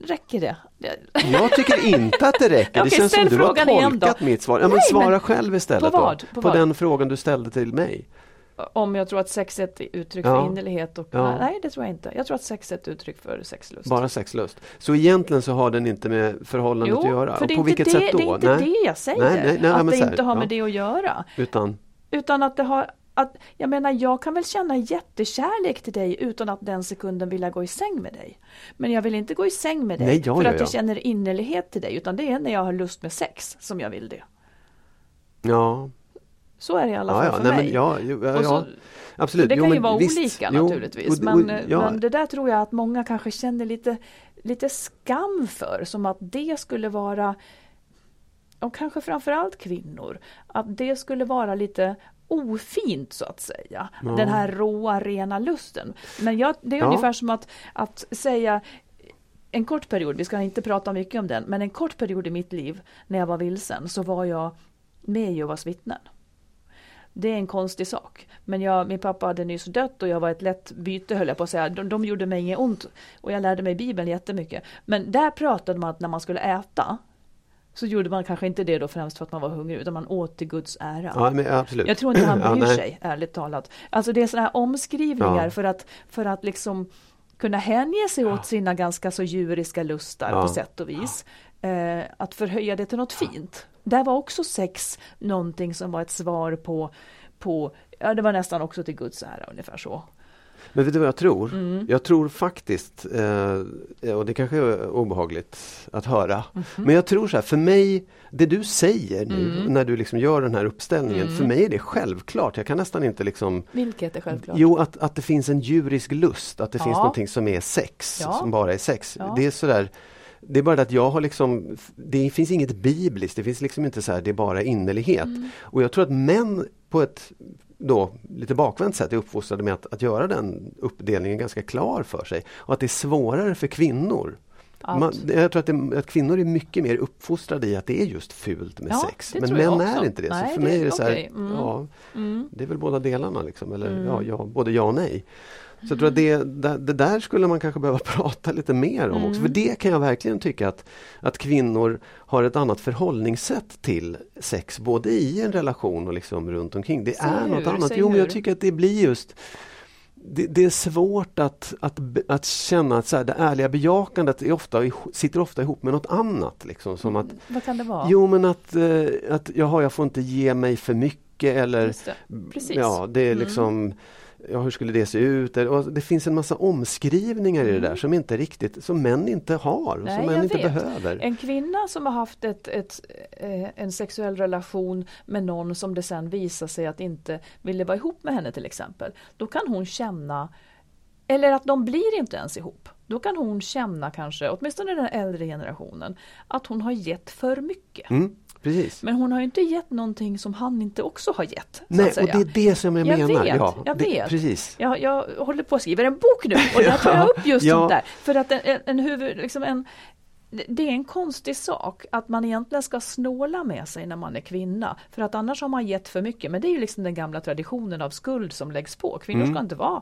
räcker det. jag tycker inte att det räcker. Okej, det känns som du har tolkat mitt svar. Ja, men Nej, svara men- själv istället På vad? På På, vad? den frågan du ställde till mig. Om jag tror att sex är ett uttryck Ja. för innerlighet och Ja. nej, det tror jag inte. Jag tror att sex är ett uttryck för sexlust. Bara sexlust. Så egentligen så har den inte med förhållandet att göra. för det är på inte vilket det, sätt då? det är inte Nej. det jag säger. Nej, nej, nej, att det inte har med ja. det att göra. Utan, Utan att det har att, jag menar, jag kan väl känna jättekärlek till dig utan att den sekunden vilja gå i säng med dig. Men jag vill inte gå i säng med dig Nej, ja, för ja, att jag ja. känner innerlighet till dig, utan det är när jag har lust med sex som jag vill det. ja, Så är det i alla ja, fall ja, för nej, mig. men ja, jo, ja, så- ja absolut. Det Jo, kan ju men vara visst, olika jo, naturligtvis. och- och- men, ja, men det där tror jag att många kanske känner lite, lite skam för. Som att det skulle vara, och kanske framförallt kvinnor, att det skulle vara lite ofint så att säga. Den här råa rena lusten. Men jag, det är Ja. ungefär som att, att säga en kort period, vi ska inte prata mycket om den, men en kort period i mitt liv när jag var vilsen så var jag med Jehovas vittnen. Det är en konstig sak. Men jag, min pappa hade nyss dött och jag var ett lätt byte höll jag på att säga. De, de gjorde mig inget ont. Och jag lärde mig Bibeln jättemycket. Men där pratade man att när man skulle äta så gjorde man kanske inte det då främst för att man var hungrig utan man åt till Guds ära. ja, men absolut. Jag tror inte han Ja, bryr nej. sig, ärligt talat. Alltså det är sådana här omskrivningar Ja. för, att, för att liksom kunna hänge sig åt sina ganska så djuriska lustar Ja. på sätt och vis. Eh, att förhöja det till något fint. Där var också sex någonting som var ett svar på, på ja det var nästan också till Guds ära ungefär så. Men vet du vad jag tror? Mm. Jag tror faktiskt, eh, och det kanske är obehagligt att höra, Mhm. men jag tror så här, för mig, det du säger nu Mm. när du liksom gör den här uppställningen, för mig är det självklart. Jag kan nästan inte liksom Vilket är självklart. Jo, att, att det finns en djurisk lust, att det finns Ja. någonting som är sex, Ja. som bara är sex. Ja. Det är sådär Det är bara det att jag har liksom, det finns inget bibliskt, det finns liksom inte så här, det är bara innerlighet. Mm. Och jag tror att män på ett då lite bakvänt sätt är uppfostrade med att, att göra den uppdelningen ganska klar för sig. Och att det är svårare för kvinnor. Man, jag tror att, det, att kvinnor är mycket mer uppfostrade i att det är just fult med Ja, sex. Men män är inte det. Nej, så för det- mig är det så här, mm. ja, Mm. det är väl båda delarna. Liksom, eller, Mm. ja, ja, både ja och nej. Så jag tror att det, det, där skulle man kanske behöva prata lite mer om också. Mm. För det kan jag verkligen tycka att, att kvinnor har ett annat förhållningssätt till sex. Både i en relation och liksom runt omkring. Det Säg är hur, något annat. Jo men jag tycker att det blir just det, det är svårt att, att, att känna att så här, det ärliga bejakandet är ofta, sitter ofta ihop med något annat. Liksom, som att, Vad kan det vara? jo men att, eh, att jaha, jag får inte ge mig för mycket eller. Precis. Ja, det är Mm. Ja, hur skulle det se ut? Och det finns en massa omskrivningar i det där som inte riktigt, som män inte har, Mm. Nej, som män inte vet. behöver. En kvinna som har haft ett, ett, eh, en sexuell relation med någon som det sen visar sig att inte ville vara ihop med henne till exempel. Då kan hon känna, eller att de blir inte ens ihop. Då kan hon känna kanske, åtminstone den äldre generationen, att hon har gett för mycket. Mm, precis. Men hon har inte gett någonting som han inte också har gett. Nej, och det är det som jag, Jag menar. vet, ja, jag det, vet. Precis. Jag, jag håller på att skriva en bok nu och där tar jag upp just Ja. sånt där. För att en, en, en huvud, liksom en, det är en konstig sak att man egentligen ska snåla med sig när man är kvinna. För att annars har man gett för mycket. Men det är ju liksom den gamla traditionen av skuld som läggs på. Kvinnor Mm. ska inte vara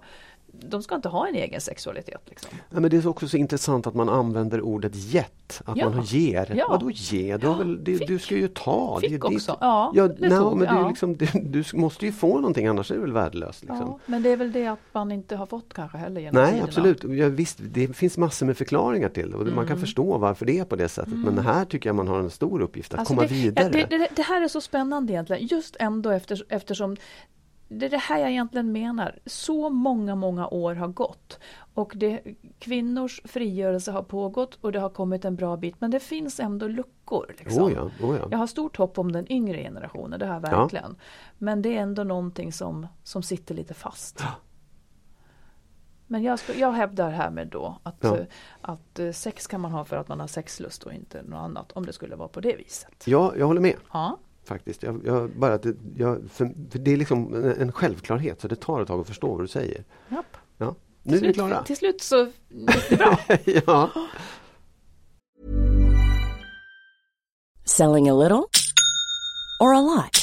de ska inte ha en egen sexualitet. Liksom. Ja, men det är också så intressant att man använder ordet gett, att Ja. man ger. Ja. Vadå ge? Du, har väl, det, du ska ju ta. Fick det, det, också. Ja, ja, det nej, tog, men du, ja. liksom, du, du måste ju få någonting annars är det väl värdelöst. Liksom. Ja, men det är väl det att man inte har fått kanske heller genom Nej tiderna. absolut, ja, visst det finns massor med förklaringar till det och man Mm. kan förstå varför det är på det sättet. Men här tycker jag man har en stor uppgift att Alltså komma det, vidare. Ja, det, det, det här är så spännande egentligen, just ändå efter, eftersom det är det här jag egentligen menar. Så många, många år har gått och det, kvinnors frigörelse har pågått och det har kommit en bra bit men det finns ändå luckor. Liksom. Oh ja, oh ja. Jag har stort hopp om den yngre generationen, det har jag Ja. verkligen. Men det är ändå någonting som, som sitter lite fast. Men jag, ska, jag hävdar härmed då att, Ja. att eh, sex kan man ha för att man har sexlust och inte något annat om det skulle vara på det viset. Ja, jag håller med Ja. Faktiskt. Jag, jag, bara att det, jag, för, för det är liksom en, en självklarhet så det tar ett tag att förstå vad du säger. Japp. Ja. Nu är vi Slut- klara. Till slut så gick det bra. ja. Selling a little or a lot?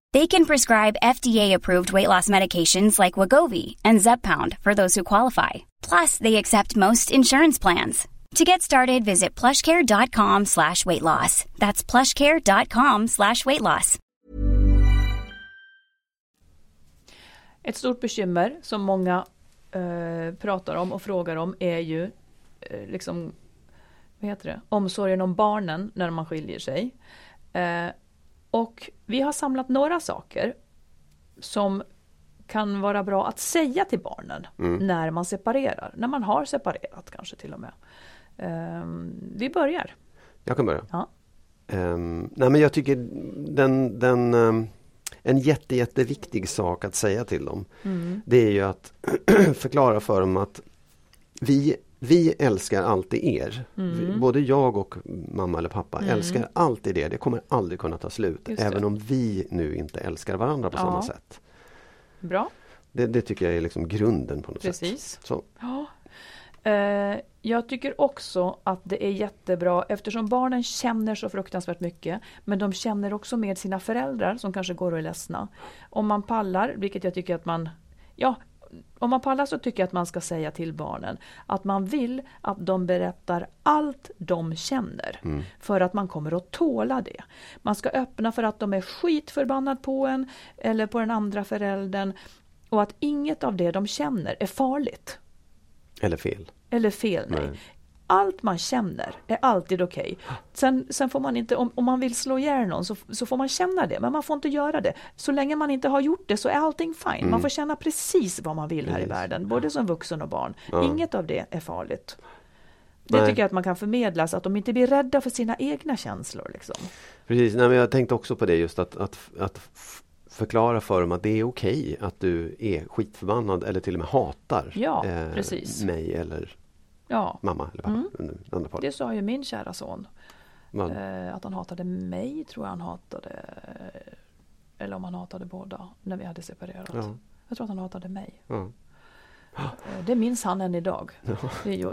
They can prescribe FDA-approved weight loss medications like Wagovi and Zeppound for those who qualify. Plus, they accept most insurance plans. To get started, visit plushcare.com slash weight loss. That's plushcare.com slash weight loss. Ett stort bekymmer som många eh, pratar om och frågar om är ju eh, liksom, vad heter det? omsorgen om barnen när man skiljer sig. Eh, och vi har samlat några saker som kan vara bra att säga till barnen när man separerar. När man har separerat kanske till och med. Eh, vi börjar. Jag kan börja. Ja. Ehm, nej men jag tycker den, den ehm, en jätte, jätteviktig sak att säga till dem. Mm. Det är ju att förklara för dem att vi, vi älskar alltid er. Mm. Vi- Både jag och mamma eller pappa älskar alltid er. Det kommer aldrig kunna ta slut. Även om vi nu inte älskar varandra på Ja. samma sätt. Bra, Det, det tycker jag är liksom grunden på något sätt. precis. Så. Ja. Eh, jag tycker också att det är jättebra eftersom barnen känner så fruktansvärt mycket men de känner också med sina föräldrar som kanske går och är ledsna. Om man pallar, vilket jag tycker att man Ja, om man pallar så tycker jag att man ska säga till barnen att man vill att de berättar allt de känner. För att man kommer att tåla det. Man ska öppna för att de är skitförbannad på en eller på den andra föräldern och att inget av det de känner är farligt. Eller fel. Eller fel, nej. Nej. Allt man känner är alltid okej. Sen, sen får man inte, om, om man vill slå ihjäl någon så, så får man känna det, men man får inte göra det. Så länge man inte har gjort det så är allting fine. Man får känna precis vad man vill här i Mm. Precis. världen, både som vuxen och barn. Ja. Inget av det är farligt. Det Nej. tycker jag att man kan förmedla så att de inte blir rädda för sina egna känslor. Liksom. Precis, Nej, men jag tänkte också på det just att, att, att förklara för dem att det är okej att du är skitförbannad eller till och med hatar eh, Ja, precis. mig eller Ja, mamma eller pappa. Mm. Andra det sa ju min kära son. Man, Eh, att han hatade mig, tror jag han hatade. Eller om han hatade båda, när vi hade separerat. ja, Jag tror att han hatade mig. ja. Eh, Det minns han än idag.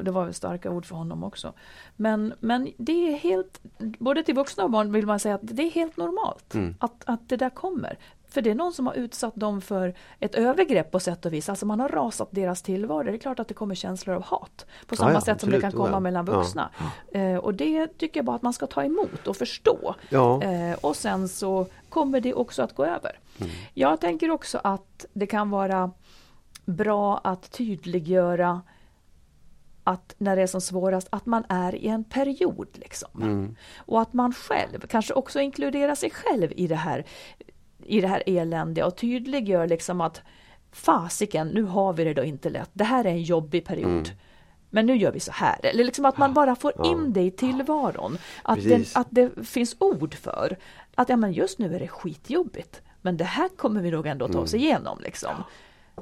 Det var väl starka ord för honom också. Men, men det är helt, både till vuxna och barn vill man säga att det är helt normalt Mm. att, att det där kommer. För det är någon som har utsatt dem för ett övergrepp på sätt och vis. Alltså man har rasat deras tillvaro. Det är klart att det kommer känslor av hat. På samma ja, sätt som det absolut. kan komma ja. mellan Ja. vuxna. Eh, och det tycker jag bara att man ska ta emot och förstå. Ja. Eh, och sen så kommer det också att gå över. Mm. Jag tänker också att det kan vara bra att tydliggöra att när det är som svårast, att man är i en period. Liksom. Mm. Och att man själv kanske också inkluderar sig själv i det här, i det här eländiga och tydliggör liksom att fasiken, nu har vi det då inte lätt. Det här är en jobbig period. Mm. Men nu gör vi så här. Eller liksom att man bara får in det i tillvaron. Att det, Precis. att det finns ord för att ja, men just nu är det skitjobbigt. Men det här kommer vi nog ändå ta oss Mm. igenom. Liksom.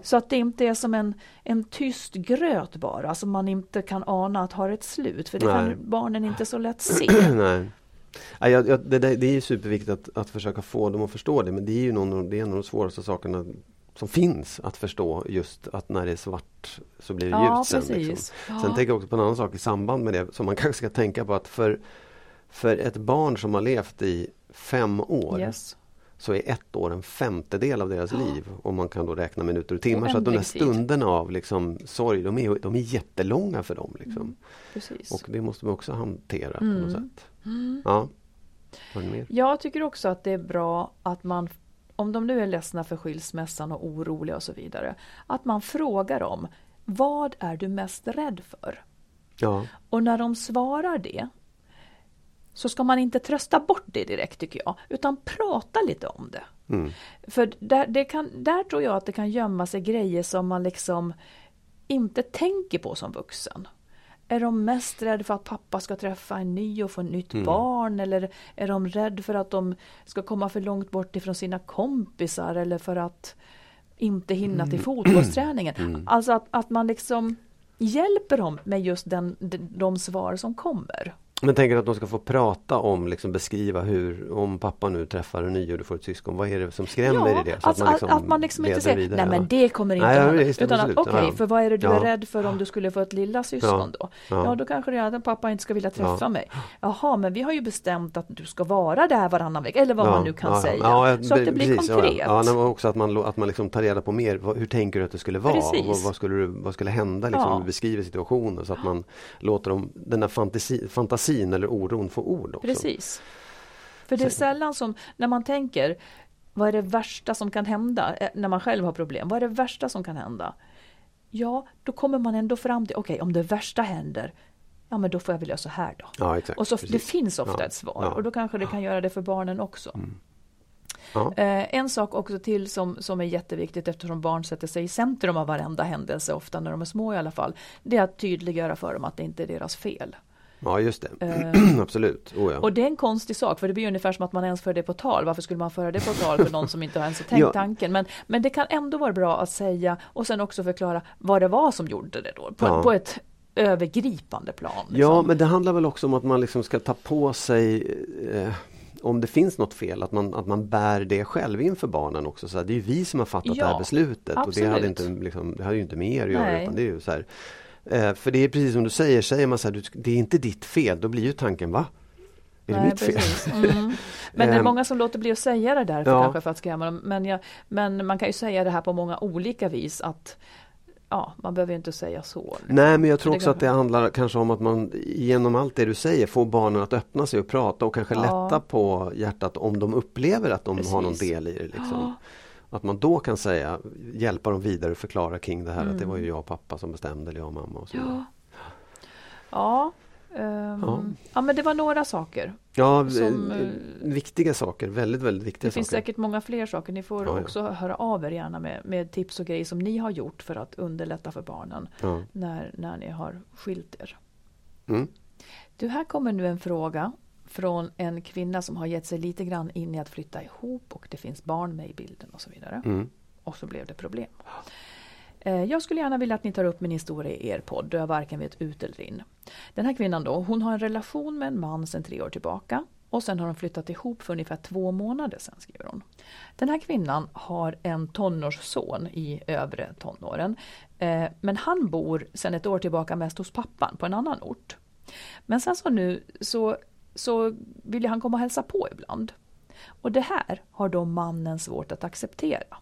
Så att det inte är som en, en tyst gröt bara, som man inte kan ana att har ett slut. För det Nej. kan barnen inte så lätt se. Ja, jag, det, det är ju superviktigt att, att försöka få dem att förstå det men det är ju någon, det är en av de svåraste sakerna som finns att förstå just att när det är svart så blir det Ja, ljust sen. Liksom. Ja. Sen tänker jag också på en annan sak i samband med det som man kanske ska tänka på att för, för ett barn som har levt i fem år Yes. så är ett år en femtedel av deras liv och man kan då räkna minuter och timmar. Så att de där stunderna av liksom sorg, de är, de är jättelånga för dem. Liksom. Precis. Och det måste man också hantera på Mm. något sätt. Ja. Ni mer? Jag tycker också att det är bra att man, om de nu är ledsna för skilsmässan och oroliga och så vidare, att man frågar dem, vad är du mest rädd för? Ja. Och när de svarar det så ska man inte trösta bort det direkt tycker jag, utan prata lite om det. Mm. För där, det kan, där tror jag att det kan gömma sig grejer som man liksom inte tänker på som vuxen. Är de mest rädda för att pappa ska träffa en ny och få ett nytt barn? Eller är de rädda för att de ska komma för långt bort ifrån sina kompisar? Eller för att inte hinna till fotbollsträningen? Alltså att, att man liksom hjälper dem med just den, de, de svar som kommer. Men tänker att de ska få prata om, liksom beskriva hur, om pappa nu träffar en ny och du får ett syskon, vad är det som skrämmer i det? alltså att, att man liksom inte säger, vidare, nej men ja. det kommer inte Nej, ja, hända. Utan att absolut, okej, ja. för vad är det du Ja. är rädd för om du skulle få ett lilla syskon då? Ja. Ja, då kanske det är att pappa inte ska vilja träffa Ja. mig. Jaha, men vi har ju bestämt att du ska vara där varannan vecka, eller vad Ja, man nu kan ja, säga. ja, ja, så att det blir precis, konkret. Ja, ja, men också att man, att man liksom tar reda på mer, hur tänker du att det skulle vara? Vad, vad, skulle, vad skulle hända? Liksom, Ja. Beskriver situationen så att man låter dem, den där fantasi, fantasin eller oron få ord också. Precis. För det är sällan som, när man tänker, vad är det värsta som kan hända eh, när man själv har problem? Vad är det värsta som kan hända? Ja, då kommer man ändå fram till, okej, om det värsta händer, ja men då får jag väl göra så här då. Ja, exakt. Och så, det finns ofta Ja, ett svar ja. och då kanske det kan göra det för barnen också. Ja. Eh, en sak också till som, som är jätteviktigt eftersom barn sätter sig i centrum av varenda händelse, ofta när de är små i alla fall, det är att tydliggöra för dem att det inte är deras fel. Ja, just det. Eh, Absolut. Oh, ja. Och det är en konstig sak för det blir ungefär som att man ens för det på tal. Varför skulle man föra det på tal för någon som inte har ens tänkt Ja. tanken? Men, men det kan ändå vara bra att säga och sen också förklara vad det var som gjorde det då. På, Ja. på ett övergripande plan. Ja, liksom. men det handlar väl också om att man liksom ska ta på sig eh, om det finns något fel, att man, att man bär det själv inför barnen också. Så här, det är vi som har fattat det Ja, här beslutet och det hade, absolut. inte, liksom, det hade ju inte med er att göra. Utan det är ju så här, eh, för det är precis som du säger, säger man så här, det är inte ditt fel, då blir ju tanken va? Är det Nej, mitt fel? precis. Mm. Men det är Ehm. många som låter bli att säga det där för Ja. kanske för att skrämma dem. Men, jag, men man kan ju säga det här på många olika vis att ja, man behöver ju inte säga så. Nej men jag tror också att det handlar kanske om att man genom allt det du säger får barnen att öppna sig och prata och kanske Ja. lätta på hjärtat om de upplever att de har någon Precis. del i det. Liksom. Ja. Att man då kan säga, hjälpa dem vidare och förklara kring det här att det Mm. var ju jag och pappa som bestämde eller jag och mamma. Och så. vidare. Ja, ja, ehm, Ja. ja men det var några saker. Ja, Som, eh, eh, viktiga saker, väldigt väldigt viktiga Det finns saker. säkert många fler saker. Ni får Ja, ja. också höra av er gärna med, med tips och grejer som ni har gjort för att underlätta för barnen Ja. när, när ni har skilt er. Mm. Du, här kommer nu en fråga från en kvinna som har gett sig lite grann in i att flytta ihop och det finns barn med i bilden och så vidare. Mm. Och så blev det problem. Eh, Jag skulle gärna vilja att ni tar upp min historia i er podd då jag varken vet ut eller in. Den här kvinnan då, hon har en relation med en man sedan tre år tillbaka och sen har de flyttat ihop för ungefär två månader sedan skriver hon. Den här kvinnan har en tonårsson i övre tonåren. Eh, Men han bor sedan ett år tillbaka mest hos pappan på en annan ort. Men sen så nu så, så vill han komma och hälsa på ibland. Och det här har då mannen svårt att acceptera.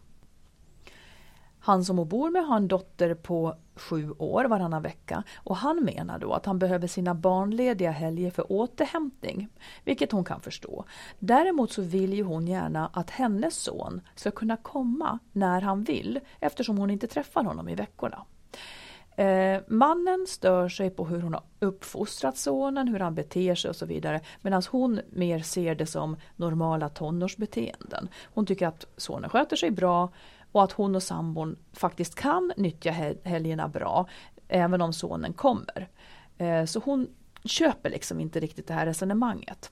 Han som hon bor med har en dotter på sju år varannan vecka och han menar då att han behöver sina barnlediga helger för återhämtning, vilket hon kan förstå. Däremot så vill ju hon gärna att hennes son ska kunna komma när han vill eftersom hon inte träffar honom i veckorna. Eh, mannen stör sig på hur hon har uppfostrat sonen, hur han beter sig och så vidare. Medan hon mer ser det som normala tonårsbeteenden. Hon tycker att sonen sköter sig bra och att hon och sambon faktiskt kan nyttja hel- helgerna bra även om sonen kommer. Eh, så hon köper liksom inte riktigt det här resonemanget.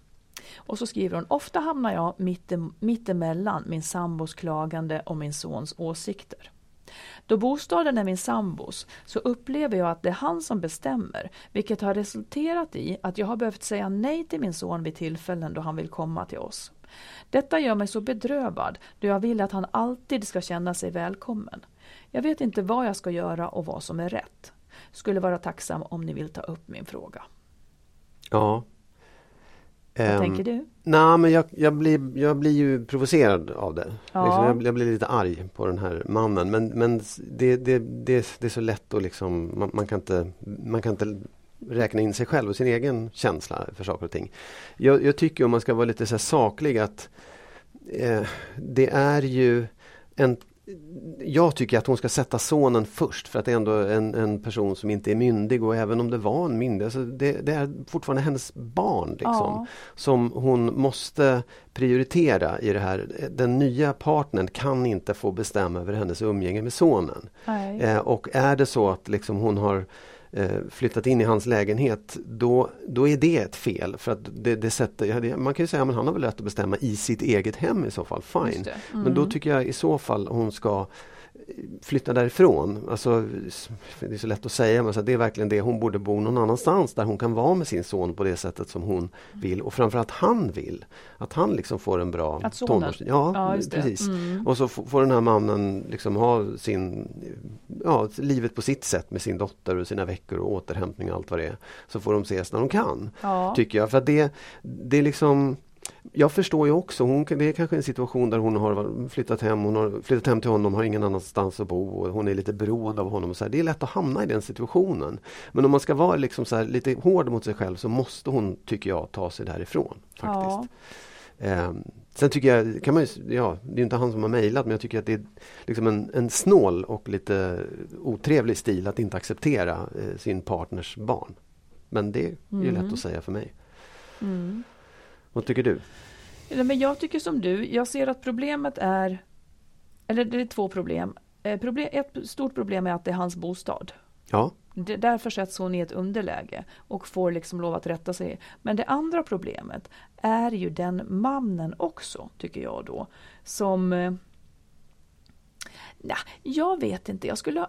Och så skriver hon, ofta hamnar jag mitt- mittemellan min sambos klagande och min sons åsikter. Då bostaden är min sambos så upplever jag att det är han som bestämmer, vilket har resulterat i att jag har behövt säga nej till min son vid tillfällen då han vill komma till oss. Detta gör mig så bedrövad då jag vill att han alltid ska känna sig välkommen. Jag vet inte vad jag ska göra och vad som är rätt. Skulle vara tacksam om ni vill ta upp min fråga. Ja. Vad Ehm, tänker du? Nej men jag, jag, blir, jag blir ju provocerad av det. Ja. Liksom, jag, jag blir lite arg på den här mannen men, men det, det, det, det är så lätt att liksom, man, man, kan inte, man kan inte räkna in sig själv och sin egen känsla för saker och ting. Jag, jag tycker om man ska vara lite så saklig att eh, det är ju en jag tycker att hon ska sätta sonen först för att det är ändå en, en person som inte är myndig och även om det var en myndig, alltså det, det är fortfarande hennes barn liksom, Ja. som hon måste prioritera i det här. Den nya partnern kan inte få bestämma över hennes umgänge med sonen. Eh, och är det så att liksom hon har flyttat in i hans lägenhet då, då är det ett fel. För att det, det sätter, man kan ju säga att han har väl rätt att bestämma i sitt eget hem i så fall, fine. Det. Men då tycker jag i så fall hon ska flytta därifrån. Alltså, det är så lätt att säga men så det är verkligen det. Hon borde bo någon annanstans där hon kan vara med sin son på det sättet som hon vill och framförallt han vill. Att han liksom får en bra Att tonårs... Ja, Ja, precis. Mm. Och så får den här mannen liksom ha sin, ja, livet på sitt sätt med sin dotter och sina veckor och återhämtning och allt vad det är. Så får de ses när de kan. Ja. Tycker jag. För det, det är liksom jag förstår ju också, hon, det är kanske en situation där hon har flyttat hem, hon har flyttat hem till honom, har ingen annanstans att bo och hon är lite beroende av honom. Och så här. Det är lätt att hamna i den situationen. Men om man ska vara liksom så här, lite hård mot sig själv så måste hon, tycker jag, ta sig därifrån. faktiskt. Ja. Ehm, sen tycker jag, kan man ju, ja, det är inte han som har mejlat men jag tycker att det är liksom en, en snål och lite otrevlig stil att inte acceptera eh, sin partners barn. Men det är ju Mm. lätt att säga för mig. Mm. Vad tycker du? Nej, Men jag tycker som du, jag ser att problemet är, eller det är två problem. Eh, problem. Ett stort problem är att det är hans bostad. Ja, Det, därför sätts hon i ett underläge och får liksom lov att rätta sig. Men det andra problemet är ju den mannen också, tycker jag då, som... Eh, ja, jag vet inte, jag skulle...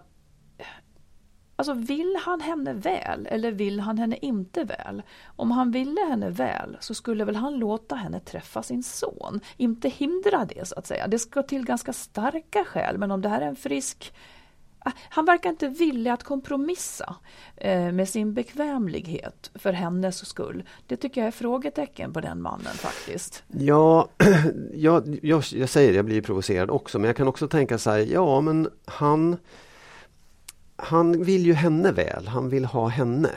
Alltså vill han henne väl eller vill han henne inte väl? Om han ville henne väl så skulle väl han låta henne träffa sin son, inte hindra det så att säga. Det ska till ganska starka skäl, men om det här är en frisk ah, han verkar inte villig att kompromissa eh, med sin bekvämlighet för hennes skull. Det tycker jag är frågetecken på den mannen faktiskt. Ja, jag, jag, jag säger det, jag blir provocerad också, men jag kan också tänka så här, ja men han han vill ju henne väl, han vill ha henne.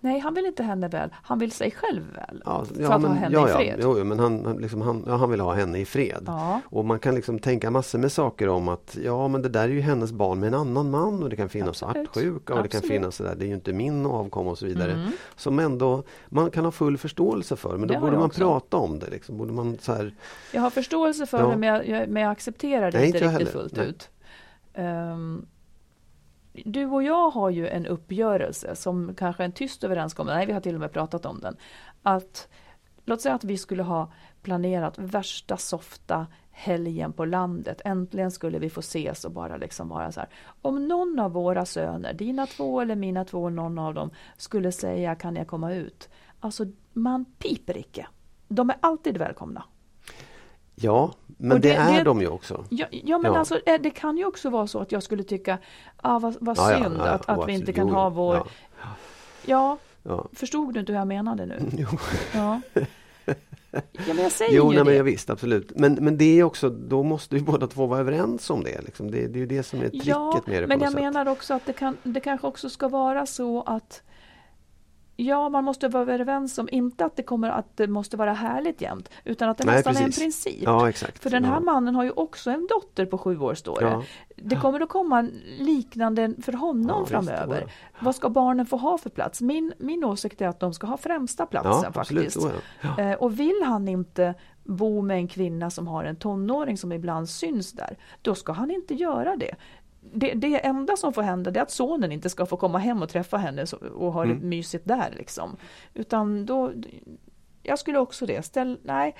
Nej, han vill inte henne väl. Han vill sig själv väl. Ja, för ja, att men, ha henne ja, i fred. Jo, jo, men han, liksom, han, ja, han vill ha henne i fred. Och man kan liksom tänka massor med saker om att ja men det där är ju hennes barn med en annan man och det kan finnas Absolut. svartsjuka och det kan finnas sådär, det är ju inte min avkomma och så vidare. Mm. Som ändå man kan ha full förståelse för men då borde man också. prata om det. Liksom. Borde man så här, Jag har förståelse för det men jag, jag, men jag accepterar det Nej, inte inte riktigt heller. fullt Nej. ut. Ehm, du och jag har ju en uppgörelse som kanske är en tyst överenskommelse, nej vi har till och med pratat om den. Att, låt säga att vi skulle ha planerat värsta softa helgen på landet. Äntligen skulle vi få ses och bara liksom vara så här. Om någon av våra söner, dina två eller mina två, någon av dem skulle säga kan jag komma ut? Alltså man piper icke. De är alltid välkomna ja, men det, det- är det- de ju också. Ja, ja men Ja. alltså eh, det kan ju också vara så att jag skulle tycka, ah, vad, vad Ja, synd att, att vi inte kan Jo, ha vår... ja. Förstod du inte hur jag menade nu? Jo. Ja, ja men jag säger Jo, ju nej, men det. jag visst, absolut. Men, men det är också, då måste ju båda två vara överens om det. Liksom. Det, det är ju det som är tricket med det men jag sätt. menar också att det, kan, det kanske också ska vara så att Ja, man måste vara överens om, inte att det kommer att det måste vara härligt jämt, utan att det Nej, nästan är en precis. princip. Ja. För den här ja. mannen har ju också en dotter på sju år står det. Ja. Det kommer att komma liknande för honom framöver. Vad ska barnen få ha för plats? Min, min åsikt är att de ska ha främsta platsen absolut. faktiskt. Oh. Ja. Eh, Och vill han inte bo med en kvinna som har en tonåring som ibland syns där, då ska han inte göra det. Det, det enda som får hända det är att sonen inte ska få komma hem och träffa henne och ha Mm. det mysigt där liksom. Utan då, jag skulle också det. Ställ, nej,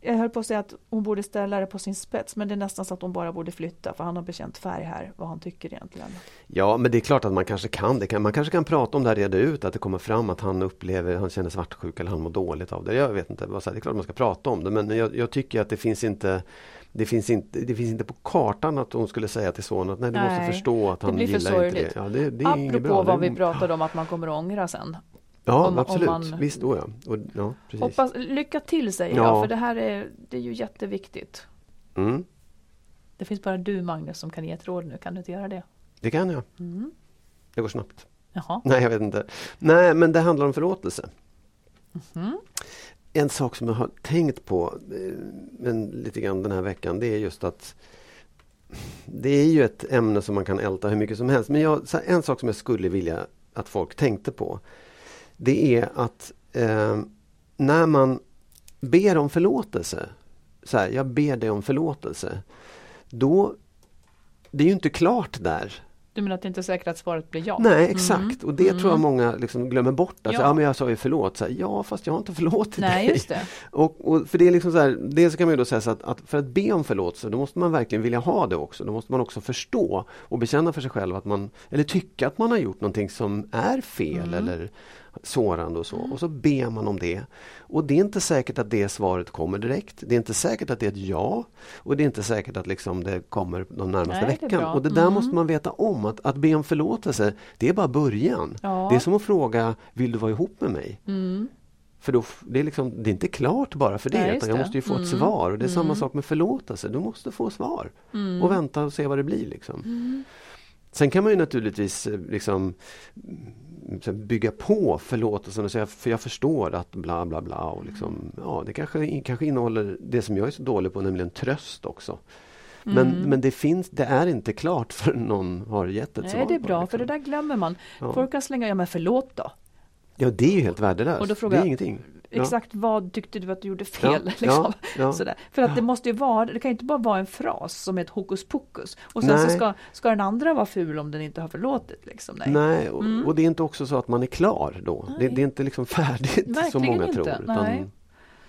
jag höll på att säga att hon borde ställa det på sin spets men det är nästan så att hon bara borde flytta för han har bekänt färg här vad han tycker egentligen. Ja, men det är klart att man kanske kan det. Man kanske kan prata om det här, reda ut att det kommer fram att han upplever, han känner svartsjuka eller han mår dåligt av det. Jag vet inte, det är klart att man ska prata om det men jag, jag tycker att det finns inte det finns, inte, det finns inte på kartan att hon skulle säga till sonen att nej du måste Nej, förstå att han gillar inte det. Ja, det, det Apropå bra. vad vi pratade om att man kommer att ångra sen. Ja, om- om absolut. man- Visst, då ja. Och, ja precis. Hoppas, lycka till säger Ja. jag för det här är, det är ju jätteviktigt. Mm, Det finns bara du Magnus som kan ge ett råd nu, kan du inte göra det? det kan jag. Mm. Det går snabbt. Jaha. Nej, jag vet inte. Nej, men det handlar om förlåtelse. Mhm. En sak som jag har tänkt på eh, men lite grann den här veckan det är just att det är ju ett ämne som man kan älta hur mycket som helst. Men jag, en sak som jag skulle vilja att folk tänkte på det är att eh, när man ber om förlåtelse, så här, jag ber dig om förlåtelse, då det är ju inte klart där. Du menar att det inte är säkert att svaret blir ja? Nej exakt och det tror jag Mm. många liksom glömmer bort. Alltså, Ja. ja. men jag sa ju förlåt, så här, ja fast jag har inte förlåtit Nej, dig. just det. Och, och för det är liksom så här, dels kan man ju då säga så att, att för att be om förlåtelse då måste man verkligen vilja ha det också. Då måste man också förstå och bekänna för sig själv att man, eller tycka att man har gjort någonting som är fel eller sårande och så. Och så ber man om det. Och det är inte säkert att det svaret kommer direkt. Det är inte säkert att det är ett ja. Och det är inte säkert att liksom det kommer de närmaste Nej, det veckan. bra. Och det där Mm. måste man veta om. Att, att be om förlåtelse, det är bara början. Ja. Det är som att fråga, vill du vara ihop med mig? Mm. För då, det, är liksom, det är inte klart bara för det, Nej, utan jag det. måste ju få ett Mm. svar. Och det är samma Mm. sak med förlåtelse, du måste få svar. Mm. Och vänta och se vad det blir. Liksom. Sen kan man ju naturligtvis eh, liksom, mm, bygga på förlåtelsen och säga för jag förstår att bla bla bla. Och liksom, ja, det kanske, kanske innehåller det som jag är så dålig på, nämligen tröst också. Men, Mm. men det finns, det är inte klart förrän någon har gett ett svar. Nej, det är bra för det liksom. där glömmer man. Ja. Folk kan slänga, ja men förlåt då. Ja, det är ju helt värdelöst. Och då det frågar är jag- ingenting. Exakt vad tyckte du att du gjorde fel? Ja, liksom. ja, ja. Sådär. För att det måste ju vara, det kan inte bara vara en fras som är ett hokus pokus. Och sen så Nej. ska, ska den andra vara ful om den inte har förlåtit. Liksom. Nej. Nej, och, och det är inte också så att man är klar då. Det, det är inte liksom färdigt som Verkligen många inte. tror. Nej.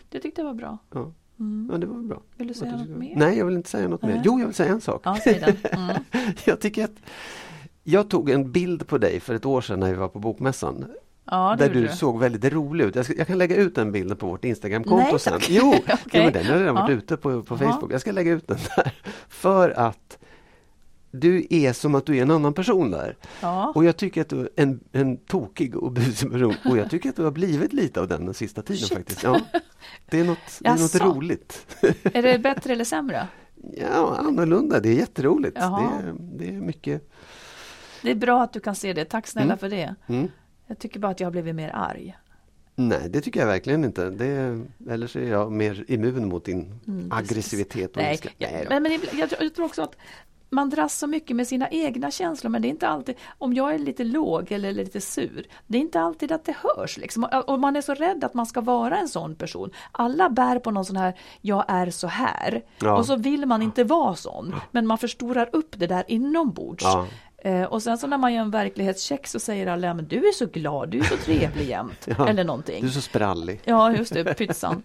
Det tyckte jag var bra. ja. Mm. ja, det var bra. Vill du säga något mer? Nej, jag vill inte säga något mer. Nej. Jo, jag vill säga en sak. Ja. Mm. jag tycker att jag tog en bild på dig för ett år sedan när vi var på Bokmässan. Ja, där du såg väldigt rolig ut. Jag, ska, jag kan lägga ut den bilden på vårt Instagramkonto sen. Jo, Okej. ja, men den har redan varit Ja. ute på, på. Facebook. Jag ska lägga ut den där. För att du är som att du är en annan person där. Ja. Och jag tycker att du är en, en tokig och busig person. Och jag tycker att du har blivit lite av den den sista tiden Shit. faktiskt. Ja, det är något, det är något roligt. Är det bättre eller sämre? Ja, annorlunda. Det är jätteroligt. Jaha. Det är, det är mycket. Det är bra att du kan se det. Tack snälla Mm. för det. Mm. Jag tycker bara att jag har blivit mer arg. Nej, det tycker jag verkligen inte. Det eller så är jag mer immun mot din Mm, aggressivitet. och Nej, ilska. ja, Nej men, jag, jag tror också att man dras så mycket med sina egna känslor men det är inte alltid, om jag är lite låg eller lite sur, det är inte alltid att det hörs. Liksom. Och man är så rädd att man ska vara en sån person. Alla bär på någon sån här, jag är så här. Ja. Och så vill man inte vara sån, men man förstorar upp det där inombords. Ja. Eh, och sen så när man gör en verklighetscheck så säger alla, men du är så glad, du är så trevlig jämt. Ja. Eller någonting. Du är så sprallig. Ja, just det, pytsan.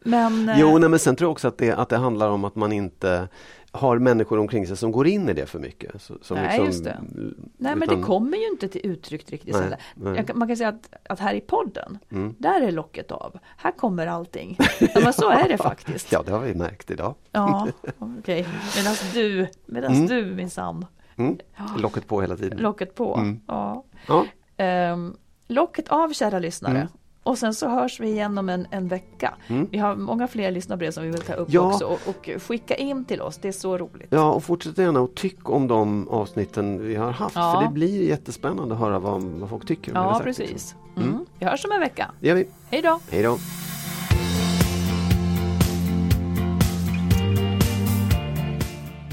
Men, eh, Jo, nej, men sen tror jag också att det, att det handlar om att man inte har människor omkring sig som går in i det för mycket. Som Nej, liksom, just det. Nej men utan- det kommer ju inte till uttryck riktigt. Nej, nej. Man kan säga att, att här i podden, Mm. där är locket av. Här kommer allting. Ja, men så är det faktiskt. Ja, det har vi märkt idag. Ja, okej. Medan du, medans Mm. du minsann, Mm. Locket på hela tiden. locket på. Mm. Ja. Ja. Ehm, locket av kära lyssnare. Mm. Och sen så hörs vi igen om en, en vecka. Vi har många fler lyssnarbrev som vi vill ta upp Ja. också och, och skicka in till oss. Det är så roligt. Ja, och fortsätt gärna och tyck om de avsnitten vi har haft. Ja. För det blir jättespännande att höra vad, vad folk tycker. Ja, precis. liksom. Mm. Vi hörs om en vecka. Det gör vi. Hej då! Hej då!